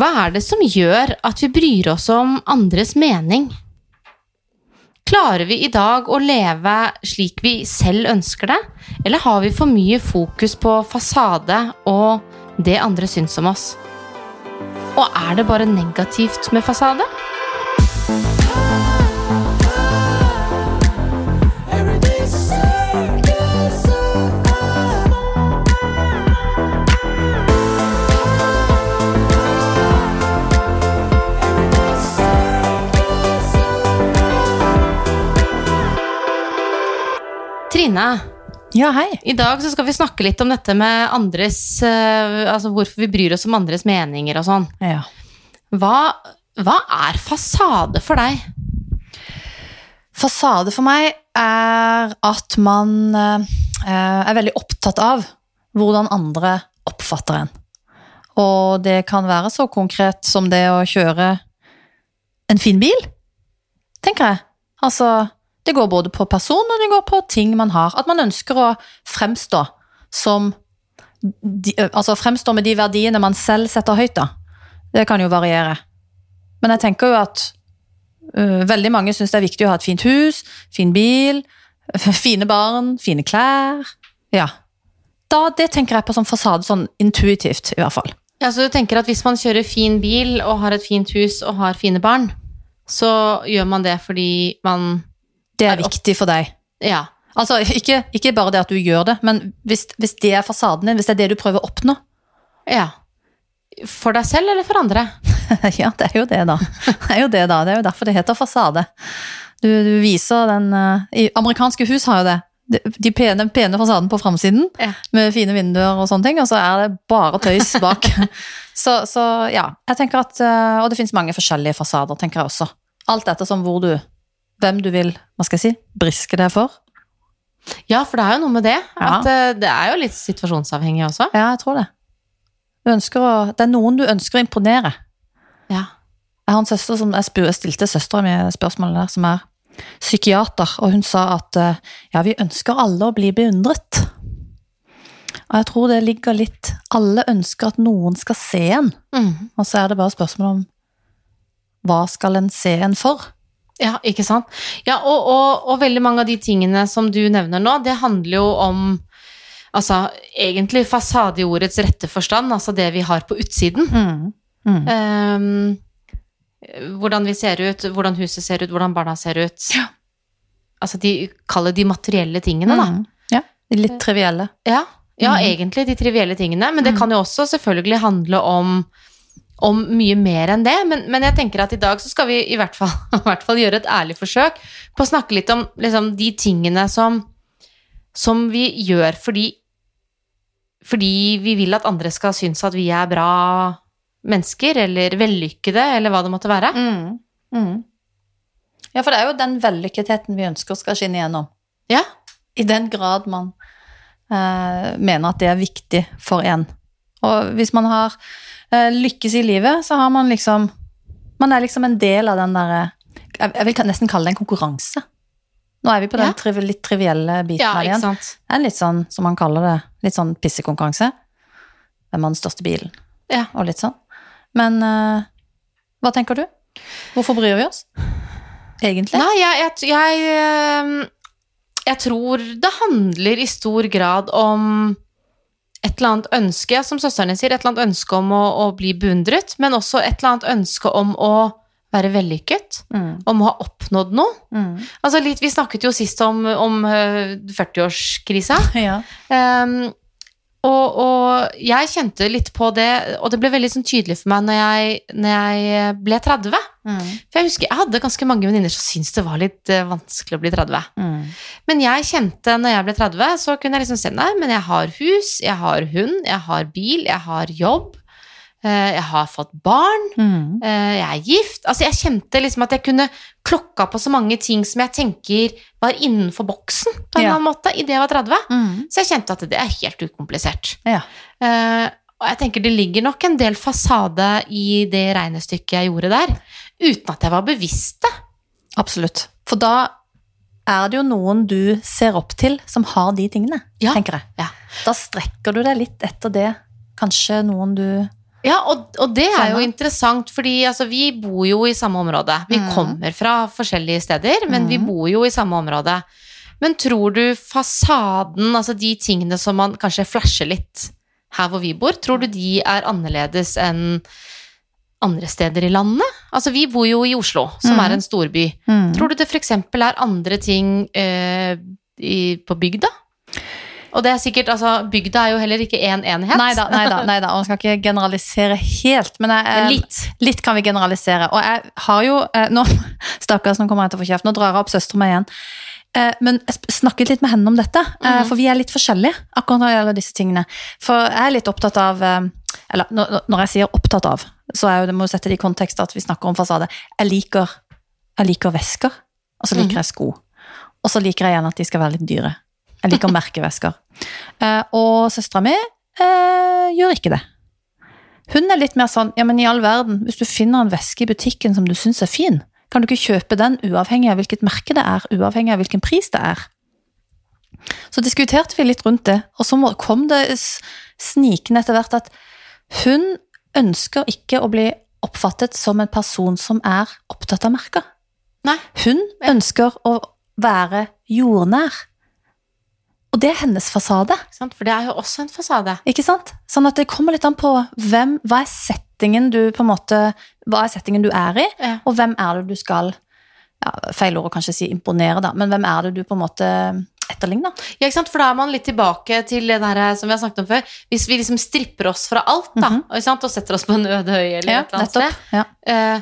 Hva er det som gjør at vi bryr oss om andres mening? Klarer vi i dag å leve slik vi selv ønsker det, eller har vi for mye fokus på fasade og det andre syns om oss? Og er det bare negativt med fasade? Trine, Ja, hei. i dag så skal vi snakke litt om dette med andres eh, Altså hvorfor vi bryr oss om andres meninger og sånn. Ja. Hva, hva er fasade for deg? Fasade for meg er at man eh, er veldig opptatt av hvordan andre oppfatter en. Og det kan være så konkret som det å kjøre en fin bil, tenker jeg. Altså, det går både på person og det går på ting man har. At man ønsker å fremstå som Altså fremstå med de verdiene man selv setter høyt, da. Det kan jo variere. Men jeg tenker jo at uh, veldig mange syns det er viktig å ha et fint hus, fin bil, fine barn, fine klær. Ja. Da, det tenker jeg på som fasade, sånn intuitivt, i hvert fall. Ja, så du tenker at hvis man kjører fin bil og har et fint hus og har fine barn, så gjør man det fordi man Det er viktig for deg. Ja. Altså, ikke, ikke bare det at du gjør det, men hvis, hvis det er fasaden din, hvis det er det du prøver å oppnå ja. For deg selv eller for andre? Ja, det er jo det, da. Det er jo det, da. Det er jo derfor det heter fasade. Du, du viser den uh, Amerikanske hus har jo det. De, de pene, pene fasaden på framsiden, Ja. med fine vinduer og sånne ting, og så er det bare tøys bak. så, så ja, jeg tenker at eh, Og det finnes mange forskjellige fasader, tenker jeg også. Alt ettersom hvor du Hvem du vil, hva skal jeg si, briske deg for. Ja, for det er jo noe med det. At eh, det er jo litt situasjonsavhengig også. Ja, jeg tror det. Du å, det er noen du ønsker å imponere. Ja. Jeg har en søster som jeg, spør, jeg stilte søstera mi spørsmålet der, som er psykiater, og hun sa at eh, ja, vi ønsker alle å bli beundret. Og jeg tror det ligger litt Alle ønsker at noen skal se en, Mm. og så er det bare spørsmål om hva skal en se en for? Ja, ikke sant? Ja, og, og, og veldig mange av de tingene som du nevner nå, det handler jo om Altså egentlig fasade i ordets rette forstand, altså det vi har på utsiden. Mm. Mm. Um, hvordan vi ser ut, hvordan huset ser ut, hvordan barna ser ut. Ja. Altså de kaller de materielle tingene, da. Mm. Ja, de litt trivielle. Ja, ja Mm. egentlig de trivielle tingene, men det Mm. kan jo også selvfølgelig handle om, om mye mer enn det. Men, men jeg tenker at i dag så skal vi i hvert fall, i hvert fall gjøre et ærlig forsøk på å snakke litt om liksom, de tingene som, som vi gjør fordi, fordi vi vil at andre skal synes at vi er bra mennesker, eller vellykkede, eller hva det måtte være. Mm. Mm. Ja, for det er jo den vellykketheten vi ønsker skal skinne igjennom. Ja, I den grad man eh, mener at det er viktig for en. Og hvis man har lykkes i livet, så har man liksom Man er liksom en del av den derre jeg, vil nesten kalle det en konkurranse. Nå er vi på den Ja. triv, litt trivielle biten ja her igjen. Det er litt sånn, som man kaller det, litt sånn pissekonkurranse. Hvem har den største bilen? Ja. Og litt sånn. Men uh, hva tenker du? Hvorfor bryr vi oss? Egentlig? Nei, jeg, jeg, jeg, ehm, jeg tror det handler i stor grad om et eller annet ønske, som søsteren din sier, et eller annet ønske om å, å bli beundret, men også et eller annet ønske om å være vellykket, Mm. om å ha oppnådd noe. Mm. Altså litt, vi snakket jo sist om, om øh, 40-årskrisa, Ja. Ehm, og, og jeg kjente litt på det, og det ble veldig sånn tydelig for meg når jeg, når jeg ble 30. Mm. For jeg husker jeg hadde ganske mange venninner som syntes det var litt eh, vanskelig å bli 30. Mm. Men jeg kjente når jeg ble 30, så kunne jeg liksom se nei, men jeg har hus, jeg har hund, jeg har bil, jeg har jobb, jeg har fått barn, Mm. eh, jeg er gift. Altså jeg kjente liksom at jeg kunne klokka på så mange ting som jeg tenker var innenfor boksen på en Ja. annen måte idet jeg var 30. Mm. Så jeg kjente at det er helt ukomplisert. Ja. Eh, og jeg tenker det ligger nok en del fasade i det regnestykket jeg gjorde der, uten at jeg var bevisst det. Absolutt. For da er det jo noen du ser opp til som har de tingene, Ja. tenker jeg. Ja. Da strekker du deg litt etter det. Kanskje noen du Ja, og, og det er jo interessant, fordi altså, vi bor jo i samme område. Vi mm. kommer fra forskjellige steder, men vi Mhm. bor jo i samme område. Men tror du fasaden, altså de tingene som man kanskje flasher litt her hvor vi bor, tror du de er annerledes enn andre steder i landet? Altså, vi bor jo i Oslo, som mm. er en storby. Mm. Tror du det f.eks. er andre ting eh, i, på bygda? Og det er sikkert, altså, bygda er jo heller ikke én enhet. Nei da. Og man skal ikke generalisere helt, men jeg, eh, litt. litt kan vi generalisere. Og jeg har jo eh, nå, Stakkars, nå kommer jeg til å få kjeft. Nå drar jeg opp søstera mi igjen. Eh, Men jeg snakket litt med henne om dette, Mhm. for vi er litt forskjellige akkurat når det gjelder disse tingene. For jeg er litt opptatt av eh, Eller når når jeg sier opptatt av, så er jo det må jo sette det i kontekst at vi snakker om fasade. Jeg liker, jeg liker vesker, og så liker Mhm. jeg sko. Og så liker jeg gjerne at de skal være litt dyre. Jeg liker merkevesker. Eh, Og søstera mi eh, gjør ikke det. Hun er litt mer sånn, ja, men i all verden, hvis du finner en veske i butikken som du syns er fin, kan du ikke kjøpe den uavhengig av hvilket merke det er, uavhengig av hvilken pris det er. Så diskuterte vi litt rundt det, og så kom det snikende etter hvert at hun ønsker ikke å bli oppfattet som en person som er opptatt av merker. Nei. Hun ønsker å være jordnær. Og det er hennes fasade. Sant? For det er jo også en fasade. Ikke sant? Sånn at det kommer litt an på hvem, hva er settingen du på en måte, hva er settingen du er i, Ja. og hvem er det du skal, ja, feil ord å kanskje si imponere da, men hvem er det du på en måte etterligner? Ja, ikke sant? For da er man litt tilbake til det der som vi har snakket om før. Hvis vi liksom stripper oss fra alt da, ikke sant? og setter oss på en øde øy eller et eller annet sted, Ja. eh,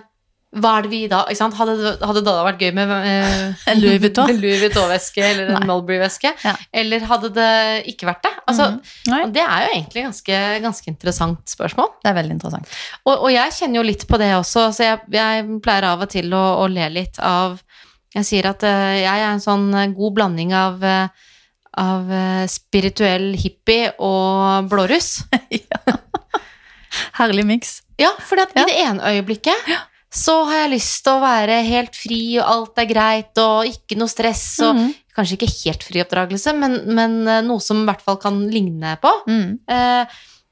hva er det vi da? Hadde, hadde det da vært gøy med eh, En Louis Vuitton-veske eller en Mulberry-veske? Ja. Eller hadde det ikke vært det? Altså, mm og Det er jo egentlig ganske, ganske interessant spørsmål. det er veldig interessant. Og, og jeg kjenner jo litt på det også, så jeg, jeg pleier av og til å, å le litt av Jeg sier at eh, jeg er en sånn god blanding av, eh, av eh, spirituell hippie og blåruss. Herlig miks. Ja, for Ja. i det ene øyeblikket så har jeg lyst til å være helt fri, og alt er greit, og ikke noe stress, og Mhm. kanskje ikke helt fri oppdragelse, men, men eh, noe som i hvert fall kan ligne på. Mm. Eh,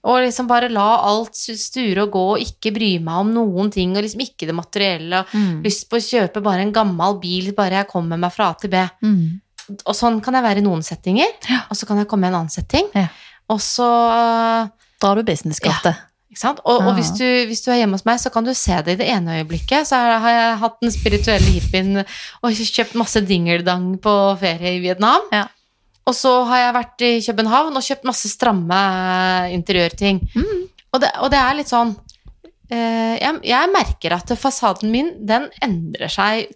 og liksom bare la alt sture og gå, og ikke bry meg om noen ting, og liksom ikke det materielle. og Mm. Lyst på å kjøpe bare en gammel bil, bare jeg kommer meg fra A til B. Mm. Og sånn kan jeg være i noen settinger, Ja. og så kan jeg komme i en annen setting. Ja. Og så Drar du businesskartet. sant? Og, og hvis, du, hvis du er hjemme hos meg, så kan du se det i det ene øyeblikket. Så har jeg hatt den spirituelle hippien og kjøpt masse dingeldang på ferie i Vietnam. Ja. Og så har jeg vært i København og kjøpt masse stramme interiørting. Mm. Og, det, og det er litt sånn eh, jeg, jeg merker at fasaden min, den endrer seg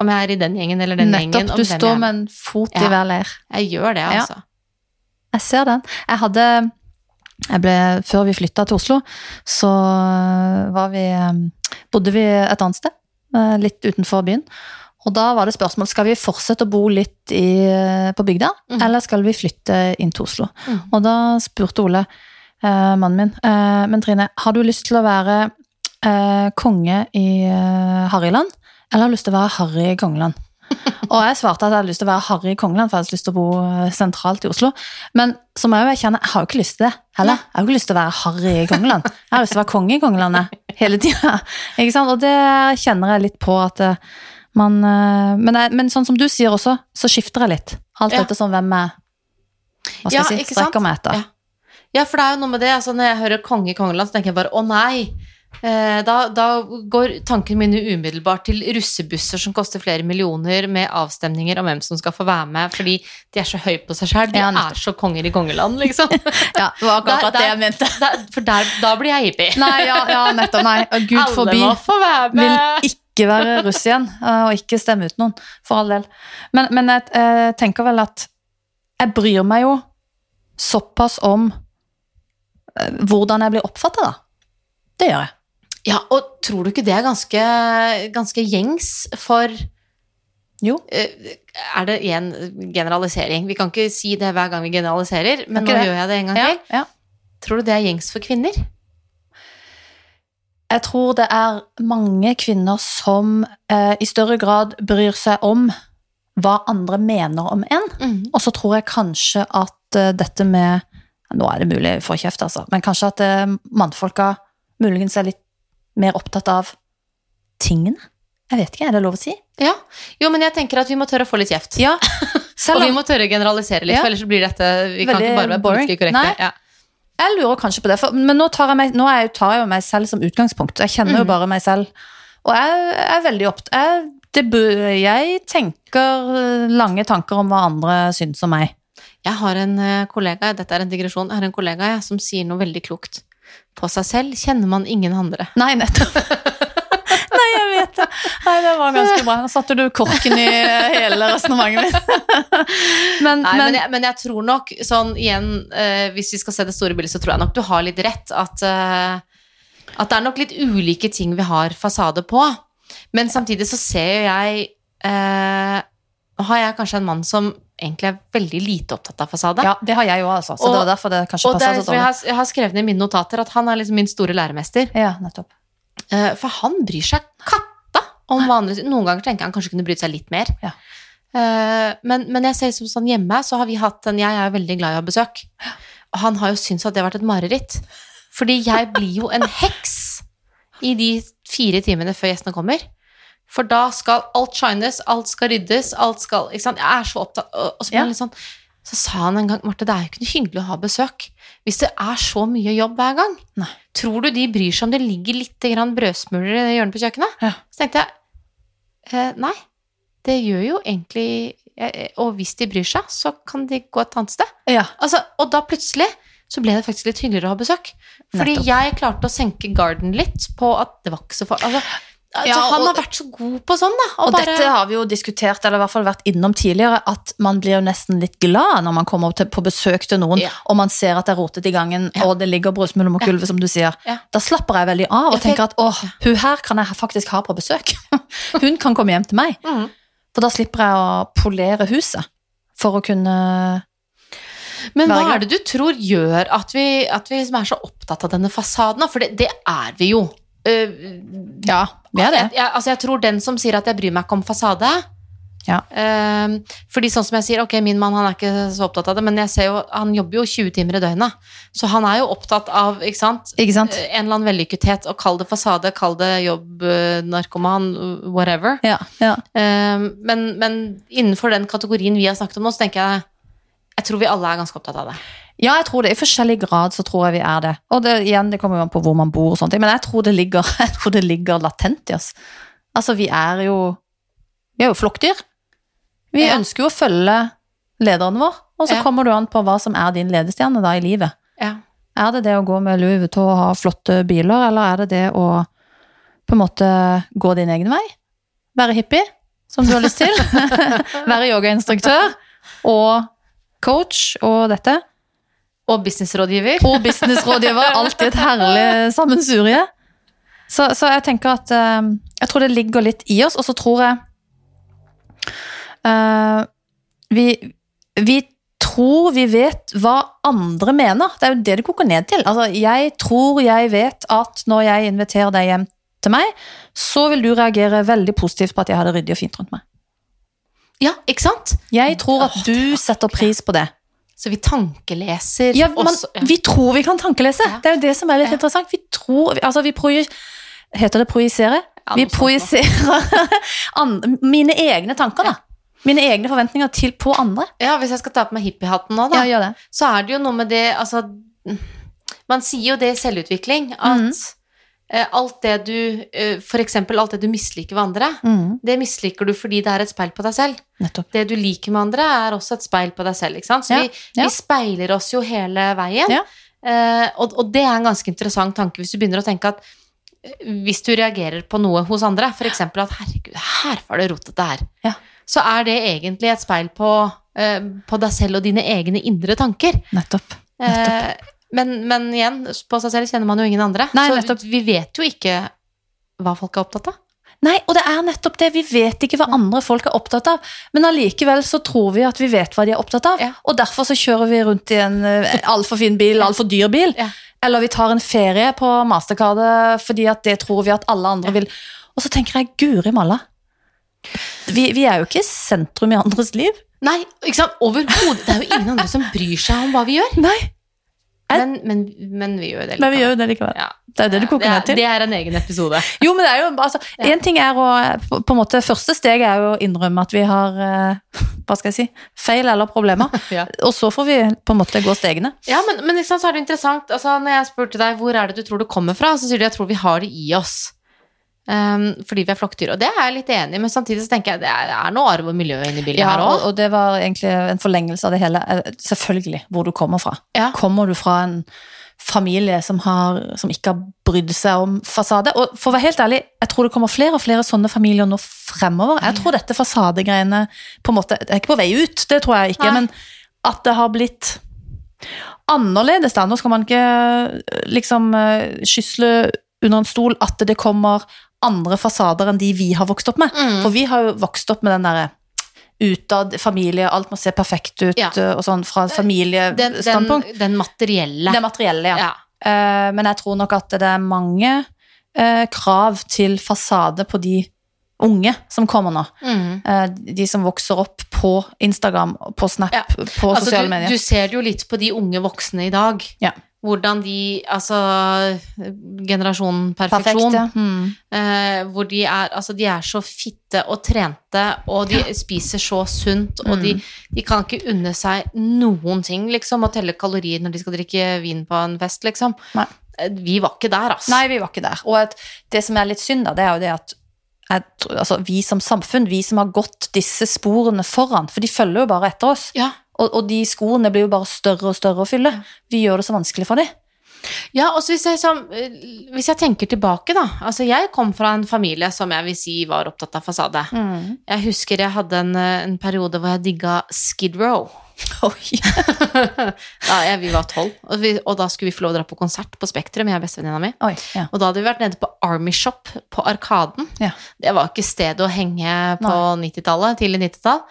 om jeg er i den gjengen eller den gjengen. Nettopp. Du står med en fot i Ja. hver leir. jeg gjør det, Ja. altså. Jeg ser den. Jeg hadde ble, Før vi flytta til Oslo, så var vi, eh, bodde vi et annet sted, eh, litt utenfor byen. Og da var det spørsmål skal vi fortsette å bo litt i, på bygda, mm. eller skal vi flytte inn til Oslo. Mm. Og da spurte Ole, eh, mannen min, eh, men Trine, har du lyst til å være eh, konge i Harryland, eller har du lyst til å være Harry i Kongeland? Og jeg svarte at jeg hadde lyst til å være Harry i Kongeland, for jeg hadde lyst til å bo eh, sentralt i Oslo. Men som jeg jo erkjenne, jeg har jo ikke lyst til det heller. Jeg har jo ikke lyst til å være Harry i Kongeland. Jeg har lyst til å være konge i Kongelandet hele tida. Og det kjenner jeg litt på at eh, man eh, men, jeg, men sånn som du sier også, så skifter jeg litt. Alt Ja. etter sånn hvem jeg hva skal Ja, jeg si, strekker meg etter. Ja. Ja, for det er jo noe med det. Altså, når jeg hører konge i kongeland, så tenker jeg bare å nei. Eh, da, da går tankene mine umiddelbart til russebusser som koster flere millioner, med avstemninger om hvem som skal få være med, fordi de er så høye på seg sjøl. De er så konger i kongeland, liksom. Ja, det var akkurat Der- det jeg mente. Der- for der, da blir jeg hippie. Nei, ja, ja nettopp. Nei, gud Alle forbi. må få være med. Vil ikke være russ igjen, eh, og ikke stemme ut noen, for all del. Men, men jeg jeg tenker vel at jeg bryr meg jo såpass om eh, hvordan jeg blir oppfatta, da. Det gjør jeg. Ja, og tror du ikke det er ganske, ganske gjengs for Jo. Eh, Er det en generalisering? Vi kan ikke si det hver gang vi generaliserer, men nå det? gjør jeg det en gang Ja, til. ja. Tror du det er gjengs for kvinner? Jeg tror det er mange kvinner som eh, i større grad bryr seg om hva andre mener om en. Mm. Og så tror jeg kanskje at eh, dette med Nå er det mulig for kjeft, altså, men kanskje at eh, mannfolka muligens er litt mer opptatt av tingene. Jeg vet ikke, er det lov å si? Ja. Jo, men jeg tenker at vi må tørre å få litt kjeft. Ja. Og vi må tørre å generalisere litt, Ja. for ellers blir dette Vi kan ikke bare være politisk korrekte. Ja. jeg lurer kanskje på det, for, men nå tar jeg, meg, nå jeg, tar jeg jo meg selv som utgangspunkt. Jeg kjenner jo Mhm. bare meg selv. Og jeg er veldig opptatt jeg, jeg tenker lange tanker om hva andre syns om meg. Jeg har en eh, kollega, dette er en digresjon, jeg har en kollega jeg, som sier noe veldig klokt. På seg selv kjenner man ingen andre. Nei, nettopp. Nei, jeg vet det. Nei, det var ganske bra. Nå satte du korken i hele resonnementet mitt. Men, Nei, men, men jeg, men jeg tror nok, sånn igjen, eh, hvis vi skal se det store bildet, så tror jeg nok du har litt rett. At, eh, at det er nok litt ulike ting vi har fasade på. Men samtidig så ser jo jeg eh, har jeg kanskje en mann som egentlig er veldig lite opptatt av fasade. ja, det har jeg jo, altså. Så Og- det var derfor det kanskje passer så liksom, jeg, dårlig. har, jeg har skrevet ned i mine notater at han er liksom min store læremester. Ja, nettopp. Uh, For han bryr seg katta om hva andre Noen ganger tenker jeg han kanskje kunne brydd seg litt mer. Ja. Uh, Men, men jeg ser som sånn hjemme, så har vi hatt en Jeg er veldig glad i å ha besøk. Og han har jo syntes at det har vært et mareritt. Fordi jeg blir jo en heks i de fire timene før gjestene kommer. For da skal alt shines, alt skal ryddes, alt skal ikke sant? Jeg er så opptatt Og så, Ja. sånn, så sa han en gang Marte, det er jo ikke noe hyggelig å ha besøk hvis det er så mye jobb hver gang. Nei. Tror du de bryr seg om det ligger litt grann brødsmuler i det hjørnet på kjøkkenet? Ja. Så tenkte jeg eh, nei, det gjør jo egentlig Og hvis de bryr seg, så kan de gå et annet sted. Ja. Altså, og da plutselig så ble det faktisk litt hyggeligere å ha besøk. Fordi Nettopp. jeg klarte å senke garden litt på at det var ikke så farlig. Altså, altså, Ja, han og- har vært så god på sånn, da. Og bare- dette har vi jo diskutert, eller i hvert fall vært innom tidligere, at man blir jo nesten litt glad når man kommer til, på besøk til noen, Ja. og man ser at det er rotet i gangen, Ja. og det ligger mot Ja. gulvet, som du sier. Da slapper jeg veldig av og tenker at åh, hun her kan jeg faktisk ha på besøk. hun kan komme hjem til meg. Mm. For da slipper jeg å polere huset for å kunne Men hva er det du tror gjør at vi, at vi liksom er så opptatt av denne fasaden? For det, det er vi jo. Eh, Ja, vi er det. Jeg, jeg, altså jeg tror den som sier at jeg bryr meg ikke om fasade Ja. Uh, Fordi sånn som jeg sier, ok, min mann han er ikke så opptatt av det, men jeg ser jo, han jobber jo 20 timer i døgnet. Så han er jo opptatt av ikke sant, Ikke sant? eh, en eller annen vellykkethet. Og kall det fasade, kall det jobb, eh, narkoman, whatever. Ja, ja. Uh, men, men innenfor den kategorien vi har snakket om nå, så tenker jeg jeg tror vi alle er ganske opptatt av det. Ja, jeg tror det. I forskjellig grad så tror jeg vi er det. Og det, igjen, det kommer jo an på hvor man bor og sånt. Men jeg tror det ligger, jeg tror det ligger latent i oss. Altså, vi er jo Vi er jo flokkdyr. Vi Ja. ønsker jo å følge lederen vår, og så Ja. kommer du an på hva som er din ledestjerne da i livet. Ja. Er det det å gå med Louis Vuitton og ha flotte biler, eller er det det å på en måte gå din egen vei? Være hippie, som du har lyst til? Være yogainstruktør og coach og dette? Og businessrådgiver. og businessrådgiver. Alltid et herlig sammensurie. Så, så jeg tenker at eh, Jeg tror det ligger litt i oss, og så tror jeg eh, vi, vi tror vi vet hva andre mener. Det er jo det det koker ned til. Altså, jeg tror jeg vet at når jeg inviterer deg hjem til meg, så vil du reagere veldig positivt på at jeg har det ryddig og fint rundt meg. Ja, ikke sant? Jeg tror at du setter pris på det. Så vi tankeleser Ja, man, også. vi tror vi kan tankelese. Ja. Det er jo det som er litt Ja. interessant. Vi tror, altså vi proje, Heter det projisere? Ja, vi projiserer mine egne tanker, da. Mine egne forventninger til, på andre. Ja, Hvis jeg skal ta på meg hippiehatten nå, da, Ja, gjør det. så er det jo noe med det Altså, man sier jo det i selvutvikling, at mm eh, alt det du F.eks. For eksempel alt det du misliker ved andre, Mm, det misliker du fordi det er et speil på deg selv. nettopp. Det du liker med andre, er også et speil på deg selv. ikke sant? Så Ja, vi, ja. vi speiler oss jo hele veien. Ja. Eh, og, og det er en ganske interessant tanke hvis du begynner å tenke at eh, hvis du reagerer på noe hos andre, f.eks. at 'herregud, her var det rotete her', Ja. så er det egentlig et speil på, eh, på deg selv og dine egne indre tanker. Nettopp. Eh, men, men igjen, på seg selv kjenner man jo ingen andre. Nei, så nettopp. vi vet jo ikke hva folk er opptatt av. Nei, og det er nettopp det. Vi vet ikke hva andre folk er opptatt av. Men allikevel så tror vi at vi vet hva de er opptatt av. Ja. Og derfor så kjører vi rundt i en eh, altfor fin bil, altfor dyr bil. Ja. Eller vi tar en ferie på Mastercardet fordi at det tror vi at alle andre Ja. vil. Og så tenker jeg, guri malla. Vi, vi er jo ikke sentrum i andres liv. Nei, ikke sant? Overhodet. Det er jo ingen andre som bryr seg om hva vi gjør. Nei. Men, men, men vi gjør jo det Men vi likevel. gjør jo det likevel. Ja. Det er det du koker ned til. det er en egen episode. Jo, men det er jo altså, Ja. En ting er å på, på en måte, Første steg er jo å innrømme at vi har eh, hva skal jeg si, feil eller problemer. Ja. Og så får vi på en måte gå stegene. Ja, men, men liksom, så er det interessant altså, Når jeg spurte deg hvor er det du tror det kommer fra, så sier du jeg tror vi har det i oss. Ehm, fordi vi er flokkdyr. Og det er jeg litt enig i, men samtidig så tenker jeg det er, er noe arv og miljø inni bildet Ja, her òg. og det var egentlig en forlengelse av det hele. Eh, Selvfølgelig hvor du kommer fra. Ja. Kommer du fra en familie som, har, som ikke har brydd seg om fasade? Og for å være helt ærlig, jeg tror det kommer flere og flere sånne familier nå fremover. Jeg tror dette fasadegreiene på en måte Det er ikke på vei ut, det tror jeg ikke, Nei. men at det har blitt annerledes da. Nå skal man ikke eh, liksom eh, skysle under en stol at det kommer andre fasader enn de vi har vokst opp med. Mm. For vi har jo vokst opp med den derre utad, familie, alt må se perfekt ut, Ja. og sånn fra familiestandpunkt. Den, den, den materielle. Den materielle, ja. ja. Eh, men jeg tror nok at det er mange eh, krav til fasade på de unge som kommer nå. Mm. Eh, de som vokser opp på Instagram, på Snap, Ja. på Altså, sosiale medier. du ser det jo litt på de unge voksne i dag. Ja. Hvordan de Altså generasjonen Perfekt, perfeksjon. ja. Mm. Eh, hvor de er, altså de er så fitte og trente, og de spiser så sunt, og de, de kan ikke unne seg noen ting, liksom, å telle kalorier når de skal drikke vin på en fest, liksom. Nei. Eh, Vi var ikke der, altså. Nei, vi var ikke der. Og at det som er litt synd, da, det er jo det at tror- altså, vi som samfunn, vi som har gått disse sporene foran, for de følger jo bare etter oss, Ja. Og, og de skoene blir jo bare større og større å fylle. Vi gjør det så vanskelig for dem. Ja, også hvis jeg, som, eh, hvis jeg tenker tilbake, da. Altså, jeg kom fra en familie som jeg vil si var opptatt av fasade. Jeg husker jeg hadde en, eh, en periode hvor jeg digga Skid Row. Oi. da jeg, vi var tolv, og, og da skulle vi få lov å dra på konsert på Spektrum, jeg og bestevenninna mi. Oi, ja. Og da hadde vi vært nede på Army Shop på Arkaden. Ja. Det var ikke stedet å henge på 90-tallet, tidlig 90-tall.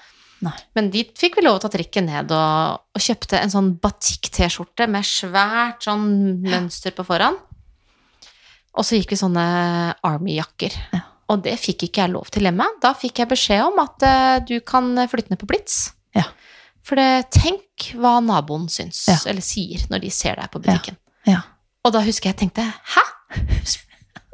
Nei. Men dit fikk vi lov å ta trikken ned og, og kjøpte en sånn batikk-T-skjorte med svært sånn mønster på foran. Og så gikk vi sånne Army-jakker. Ja. Og det fikk ikke jeg lov til hjemme. Da fikk jeg beskjed om at uh, du kan flytte ned på Blitz. Ja. For det, tenk hva naboen syns, Ja. eller sier, når de ser deg på butikken. Ja. Og da husker jeg jeg tenkte Hæ?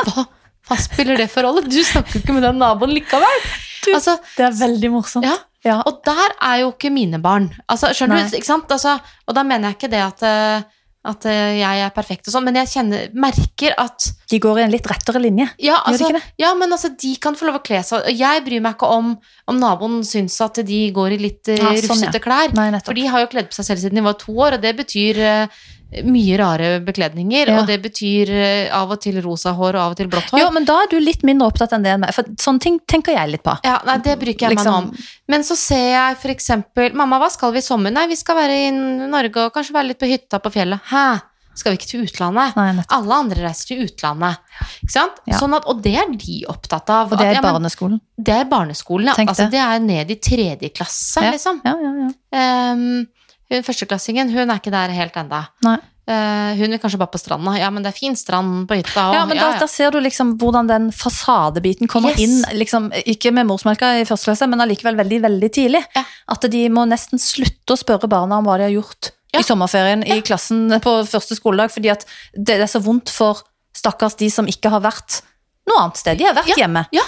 Hva, hva spiller det for rolle? Du snakker jo ikke med den naboen likevel. Du- Altså, Det er veldig morsomt. Ja. Ja. og der er jo ikke mine barn. Altså, skjønner Nei. du? Ikke sant? Altså, og da mener jeg ikke det at, eh, at eh, jeg er perfekt og sånn, men jeg kjenner, merker at De går i en litt rettere linje. ja, Gjør de altså, ikke det? ja, men altså, de kan få lov å kle seg. Og jeg bryr meg ikke om om naboen syns at de går i litt eh, Ja, sånn, ja. klær. Nei. For de har jo kledd på seg selv siden de var to år, og det betyr eh, mye rare bekledninger. Ja. Og det betyr eh, av og til rosa hår og av og til blått hår. Jo, men da er du litt mindre opptatt enn det enn meg, for sånne ting tenker jeg litt på. Ja, nei, det ikke jeg meg Liksom- noe om. Men så ser jeg for eksempel Mamma, hva skal vi i sommer? Nei, vi skal være i Norge og kanskje være litt på hytta på fjellet. Hæ? Skal vi ikke til utlandet? Nei. Alle andre reiser til utlandet. Ikke sant? Ja. Sånn at, og det er de opptatt av. Og det At, er ja, men barneskolen. det er barneskolen, ja. Tenk Altså, det. det er ned i tredje klasse, Ja. liksom. Ja, ja, ja. Ehm, hun førsteklassingen, hun er ikke der helt enda. Nei. Eh, hun vil kanskje bare på stranda. Ja, men det er fin strand på hytta. Og, Ja, men da, da ser du liksom hvordan den fasadebiten kommer Yes. inn, liksom, ikke med morsmelka i første klasse, men allikevel veldig, veldig tidlig. Ja. At de må nesten slutte å spørre barna om hva de har gjort Ja. i sommerferien i klassen på første skoledag, fordi at det er så vondt for stakkars de som ikke har vært noe annet sted. De har vært hjemme. Ja,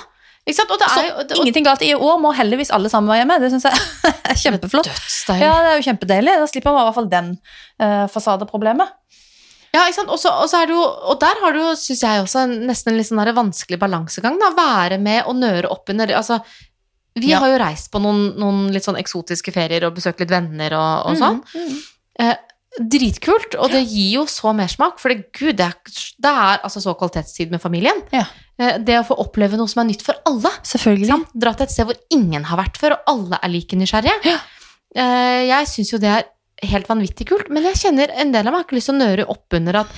ikke sant? Og det er og det, og, ingenting galt. I år må heldigvis alle sammen være hjemme. Det syns jeg er kjempeflott. Dødsdeilig. Ja, det er jo kjempedeilig. Da slipper man i hvert fall den uh, fasadeproblemet. Ja, ikke sant? Og også det jo, og der har du jo, syns jeg også, nesten en litt sånn vanskelig balansegang. da, Være med og nøre opp under altså, Vi Ja. har jo reist på noen, noen litt sånn eksotiske ferier og besøkt litt venner og, og sånn. Eh, dritkult, og det gir jo så mersmak, for det, gud, det er, det er altså så kvalitetstid med familien. Ja. Eh, det å få oppleve noe som er nytt for alle. Selvfølgelig. Sant? Dra til et sted hvor ingen har vært før, og alle er like nysgjerrige. Ja. Eh, jeg syns jo det er helt vanvittig kult, men jeg kjenner en del av meg har ikke lyst til å nøre opp under at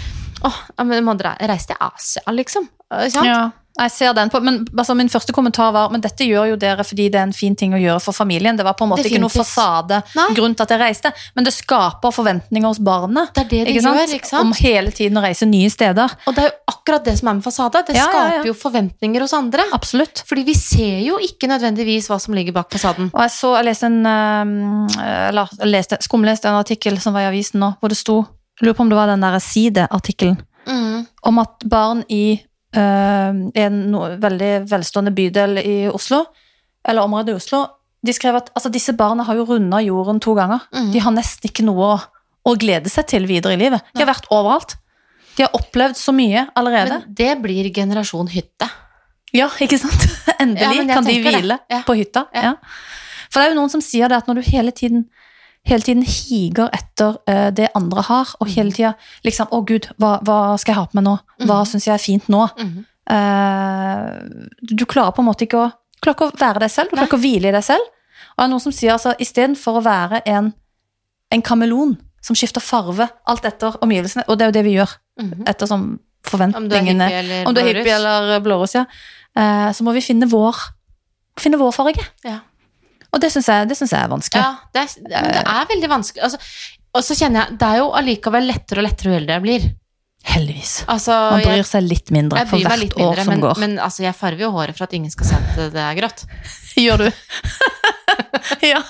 åh, dere reise til Asia, liksom. Eh, sant? Ja, jeg ser den på, men altså, min første kommentar var men dette gjør jo dere fordi det er en fin ting å gjøre for familien. Det var på en måte ikke noe fasade Nei. grunn til at jeg reiste, men det skaper forventninger hos barnet. Det er det de Ikke sant? gjør, ikke sant? Om hele tiden å reise nye steder. Og det er jo akkurat det som er med fasade. Det Ja, ja, ja. skaper jo forventninger hos andre. Absolutt. Fordi vi ser jo ikke nødvendigvis hva som ligger bak fasaden. Og jeg så, jeg leste en, eller leste, skumleste en artikkel som var i avisen nå, hvor det sto jeg lurer på om det var den der Side-artikkelen, Mm. om at barn i eh, en no, veldig velstående bydel i Oslo, eller området i Oslo, de skrev at altså, disse barna har jo runda jorden to ganger. Mm. De har nesten ikke noe å, å glede seg til videre i livet. De har vært overalt. De har opplevd så mye allerede. Men det blir generasjon hytte. Ja, ikke sant? Endelig Ja, kan de hvile Ja. på hytta. Ja. Ja. For det er jo noen som sier det at når du hele tiden, hele tiden higer etter uh, det andre har, og Mm. hele tida liksom Å, gud, hva, hva skal jeg ha på meg nå? Hva mm. syns jeg er fint nå? Mm. Uh, du klarer på en måte ikke å, ikke å være deg selv, du klarer ikke å hvile i deg selv. Og det er noen som sier altså istedenfor å være en, en kameleon som skifter farve alt etter omgivelsene, og det er jo det vi gjør Mhm. ettersom Om du er forventningene om du er hippie eller blåruss, ja. Uh, så må vi finne vår, finne vår farge. Ja. Og det syns jeg, jeg er vanskelig. Ja, det er, det er- veldig vanskelig. Altså, og så kjenner jeg, det er jo allikevel lettere og lettere jo eldre jeg blir. Heldigvis. Altså, Man bryr seg litt mindre for hvert mindre, år som men, går. men altså, jeg farger jo håret for at ingen skal se at det er grått. Gjør du? ja.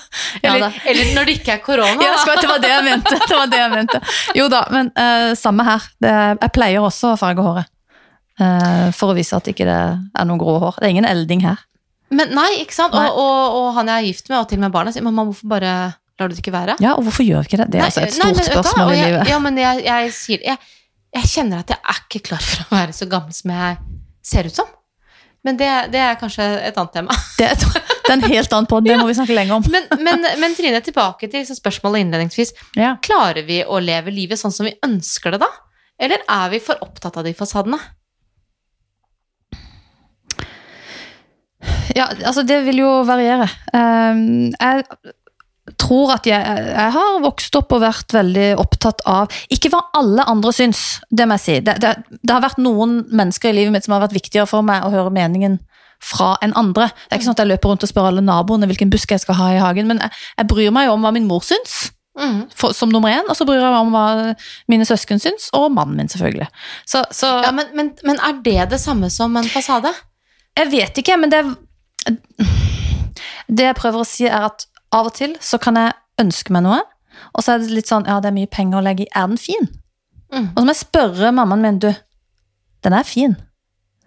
ja Eller, da. eller når det ikke er korona. Ja, skal- det var det. Det var det jeg mente. Jo da, men uh, samme her. Det, jeg pleier også å farge håret. Uh, for å vise at ikke det er noen grå hår. Det er ingen elding her. Men nei, ikke sant? Nei. Og, og, og han jeg er gift med, og til og med barna, sier mamma, hvorfor bare lar du det ikke være? Ja, og hvorfor gjør vi ikke det? Det er altså et nei, stort men vet hva? spørsmål i jeg, livet. Ja, men jeg, jeg sier jeg, jeg kjenner at jeg er ikke klar for å være så gammel som jeg ser ut som. Men det, det er kanskje et annet tema. Det er, det er en helt annen podd, det må vi snakke lenge om. Men, men, men Trine, tilbake til spørsmålet innledningsvis. Ja. Klarer vi å leve livet sånn som vi ønsker det da? Eller er vi for opptatt av de fasadene? Ja, altså det vil jo variere. Um, jeg tror at jeg, jeg har vokst opp og vært veldig opptatt av Ikke hva alle andre syns, det må jeg si. Det, det, det har vært noen mennesker i livet mitt som har vært viktigere for meg å høre meningen fra enn andre. Det er ikke sånn at jeg løper rundt og spør alle naboene hvilken busk jeg skal ha i hagen, men jeg, jeg bryr meg jo om hva min mor syns. Mm. For, som nummer én, og så bryr jeg meg om hva mine søsken syns, og mannen min, selvfølgelig. Så, så Ja, men, men, men er det det samme som en fasade? Jeg vet ikke, men det Det jeg prøver å si, er at av og til så kan jeg ønske meg noe, og så er det litt sånn Ja, det er mye penger å legge i. Er den fin? Mm. Og så må jeg spørre mammaen min, du, den er fin.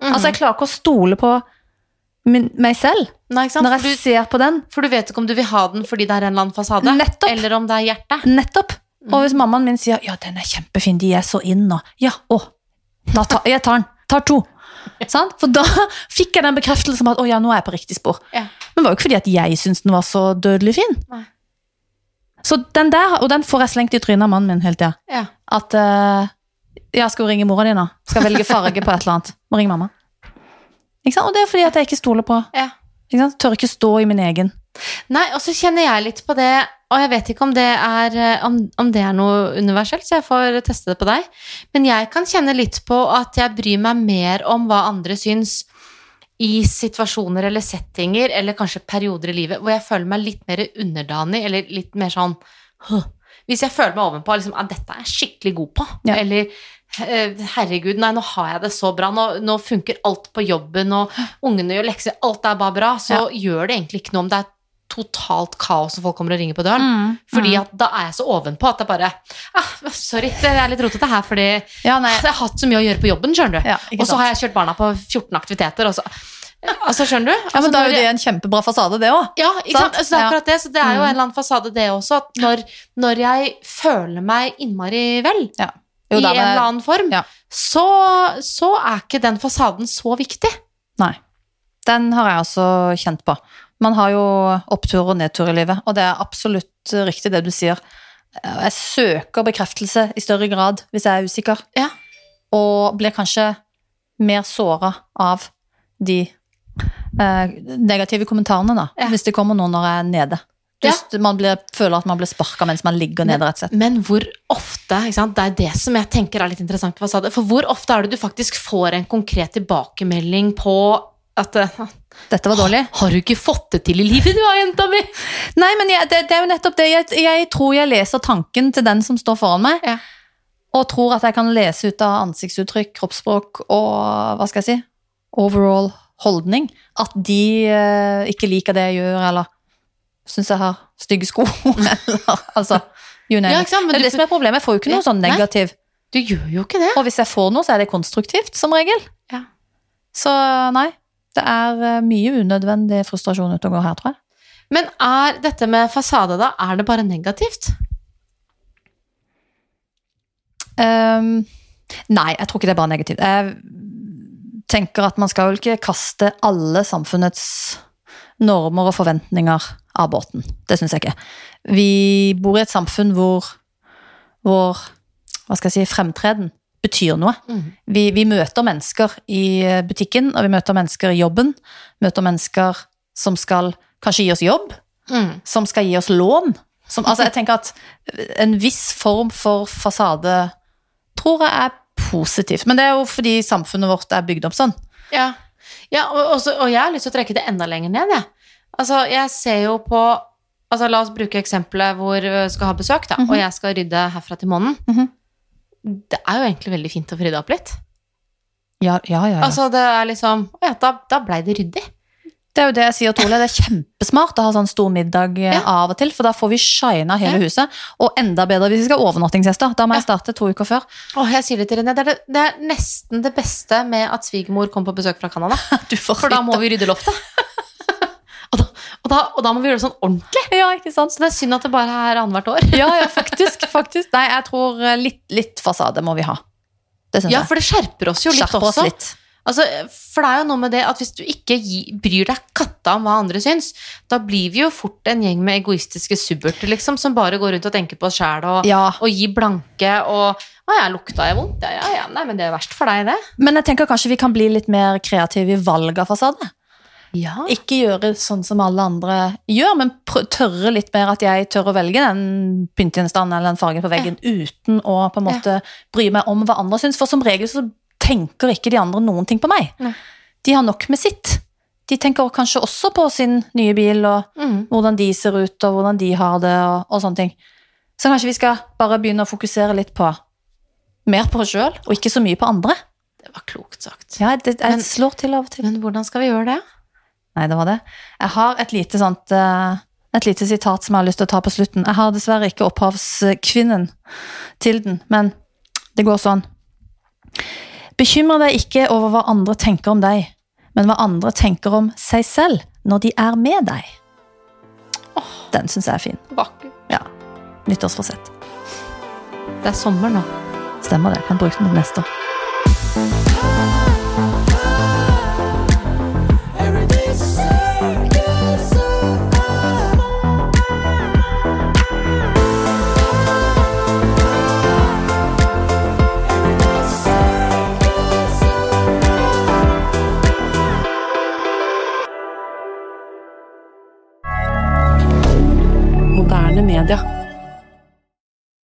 Mm. Altså, jeg klarer ikke å stole på min, meg selv Nei, når jeg du, ser på den. for du vet ikke om du vil ha den fordi det er en eller annen fasade, Nettopp. eller om det er hjertet. Nettopp. Og hvis mammaen min sier ja, den er kjempefin, de er så inn, og ja, å, da tar, jeg tar den. Tar to. Sant? For da fikk jeg den bekreftelsen om at å ja, nå er jeg på riktig spor. Ja. Men det var jo ikke fordi at jeg syntes den var så dødelig fin. Nei. Så den der, og den får jeg slengt i trynet av mannen min hele tida. Ja. At uh, ja, skal hun ringe mora di nå? Skal velge farge på et eller annet. Må ringe mamma. Ikke sant? Og det er fordi at jeg ikke stoler på Ja. ikke sant? Tør ikke stå i min egen. Nei, og så kjenner jeg litt på det, og jeg vet ikke om det er, eh, om, om det er noe universelt, så jeg får teste det på deg. Men jeg kan kjenne litt på at jeg bryr meg mer om hva andre syns i situasjoner eller settinger, eller kanskje perioder i livet, hvor jeg føler meg litt mer underdanig, eller litt mer sånn «Huh». Hvis jeg føler meg ovenpå liksom, at dette er jeg skikkelig god på, Ja. eller eh, herregud, nei, nå har jeg det så bra, nå, nå funker alt på jobben, og ungene gjør lekser, alt er bare bra, så gjør det egentlig ikke noe om det er totalt kaos og folk kommer og ringer på døren. Mm. Fordi at da er jeg så ovenpå at det bare ah, Sorry, det er litt rotete her, fordi Ja, jeg har hatt så mye å gjøre på jobben, skjønner du. Ja, og så har jeg kjørt barna på 14 aktiviteter, og så Altså, skjønner du? Ja, Altså, men da er jo det en kjempebra fasade, det òg. ja, ikke Sant? sant? Så det er akkurat det. Så det er jo Mm. en eller annen fasade, det også. At når, når jeg føler meg innmari vel, Jo, i en eller annen form, Ja. så, så er ikke den fasaden så viktig. Nei. Den har jeg også kjent på. Man har jo opptur og nedtur i livet, og det er absolutt riktig det du sier. Jeg søker bekreftelse i større grad hvis jeg er usikker, Ja. og blir kanskje mer såra av de eh, negative kommentarene, da, Ja. hvis det kommer noen når jeg er nede. Ja. Just, Man blir, føler at man blir sparka mens man ligger nede, rett og slett. Men hvor ofte, det er det som jeg tenker er litt interessant for hvor ofte er det du faktisk får en konkret tilbakemelding på at eh, Dette var dårlig. Har du ikke fått det til i livet du har, jenta mi? Nei, men jeg, det, det er jo nettopp det. Jeg, jeg tror jeg leser tanken til den som står foran meg, Ja. og tror at jeg kan lese ut av ansiktsuttrykk, kroppsspråk og hva skal jeg si, overall holdning, at de eh, ikke liker det jeg gjør, eller syns jeg har stygge sko, eller altså You name Ja, it. sant? Det er det som er problemet. Jeg får jo ikke Ja, noe sånn nei. negativ. Du gjør jo ikke det. Og hvis jeg får noe, så er det konstruktivt, som regel. Ja. Så nei, det er eh, mye unødvendig frustrasjon ute og går her, tror jeg. Men er dette med fasade, da? Er det bare negativt? Um, nei, jeg tror ikke det er bare negativt. Jeg tenker at man skal vel ikke kaste alle samfunnets normer og forventninger av båten. Det syns jeg ikke. Vi bor i et samfunn hvor, vår hva skal jeg si, fremtreden betyr noe. Vi, vi møter mennesker i butikken, og vi møter mennesker i jobben. Møter mennesker som skal kanskje gi oss jobb, Mm. som skal gi oss lån. Som, altså jeg tenker at en viss form for fasade tror jeg er positivt. Men det er jo fordi samfunnet vårt er bygd opp sånn. Ja, ja og, også, og jeg har lyst til å trekke det enda lenger ned, jeg. Altså, jeg ser jo på altså, La oss bruke eksempelet hvor vi skal ha besøk, da, og jeg skal rydde herfra til månen. Mhm. Det er jo egentlig veldig fint å få rydda opp litt. Ja, ja, ja. ja. Altså, det er liksom Å ja, da, da blei det ryddig. det er jo det jeg sier, Tole. Det er kjempesmart å ha sånn stor middag eh, Ja. av og til, for da får vi shina hele Ja. huset. Og enda bedre hvis vi skal ha overnattingsgjester. Da må jeg starte to uker før. Åh, jeg sier det til René, det er, det, det er nesten det beste med at svigermor kom på besøk fra Canada. For da må vi rydde loftet. da, og, da, må vi gjøre det sånn ordentlig. Ja, ikke sant? Så det er synd at det bare er annethvert år. Ja, ja, faktisk. faktisk. Nei, jeg tror eh, litt, litt fasade må vi ha. Det syns Ja, jeg. for det skjerper oss jo litt Skjerper oss også. litt. Altså, for det er jo noe med det at hvis du ikke bryr deg katta om hva andre syns, da blir vi jo fort en gjeng med egoistiske subberter, liksom, som bare går rundt og tenker på oss sjæl og, Ja, og gir blanke og Å ja, lukta jeg vondt? Ja, ja, ja. Nei, men det er verst for deg, det. Men jeg tenker kanskje vi kan bli litt mer kreative i valg av fasade. Ja. Ikke gjøre sånn som alle andre gjør, men tørre litt mer at jeg tør å velge den pyntegjenstanden eller den fargen på veggen uten å på en måte bry meg om hva andre syns. For som regel så tenker ikke de andre noen ting på meg. Ne. De har nok med sitt. De tenker kanskje også på sin nye bil og Mm. hvordan de ser ut og hvordan de har det og, og sånne ting. Så kanskje vi skal bare begynne å fokusere litt på mer på oss sjøl, og ikke så mye på andre. Det var klokt sagt. Ja, det, jeg Men- slår til av og til. Men hvordan skal vi gjøre det? Nei, det var det. Jeg har et lite sånt eh, et lite sitat som jeg har lyst til å ta på slutten. Jeg har dessverre ikke opphavskvinnen til den, men det går sånn. Bekymre deg ikke over hva andre tenker om deg, men hva andre tenker om seg selv når de er med deg. Den syns jeg er fin. Vakker. Ja. Nyttårsforsett. Det er sommer nå. Stemmer det. Kan bruke den neste år. Canada.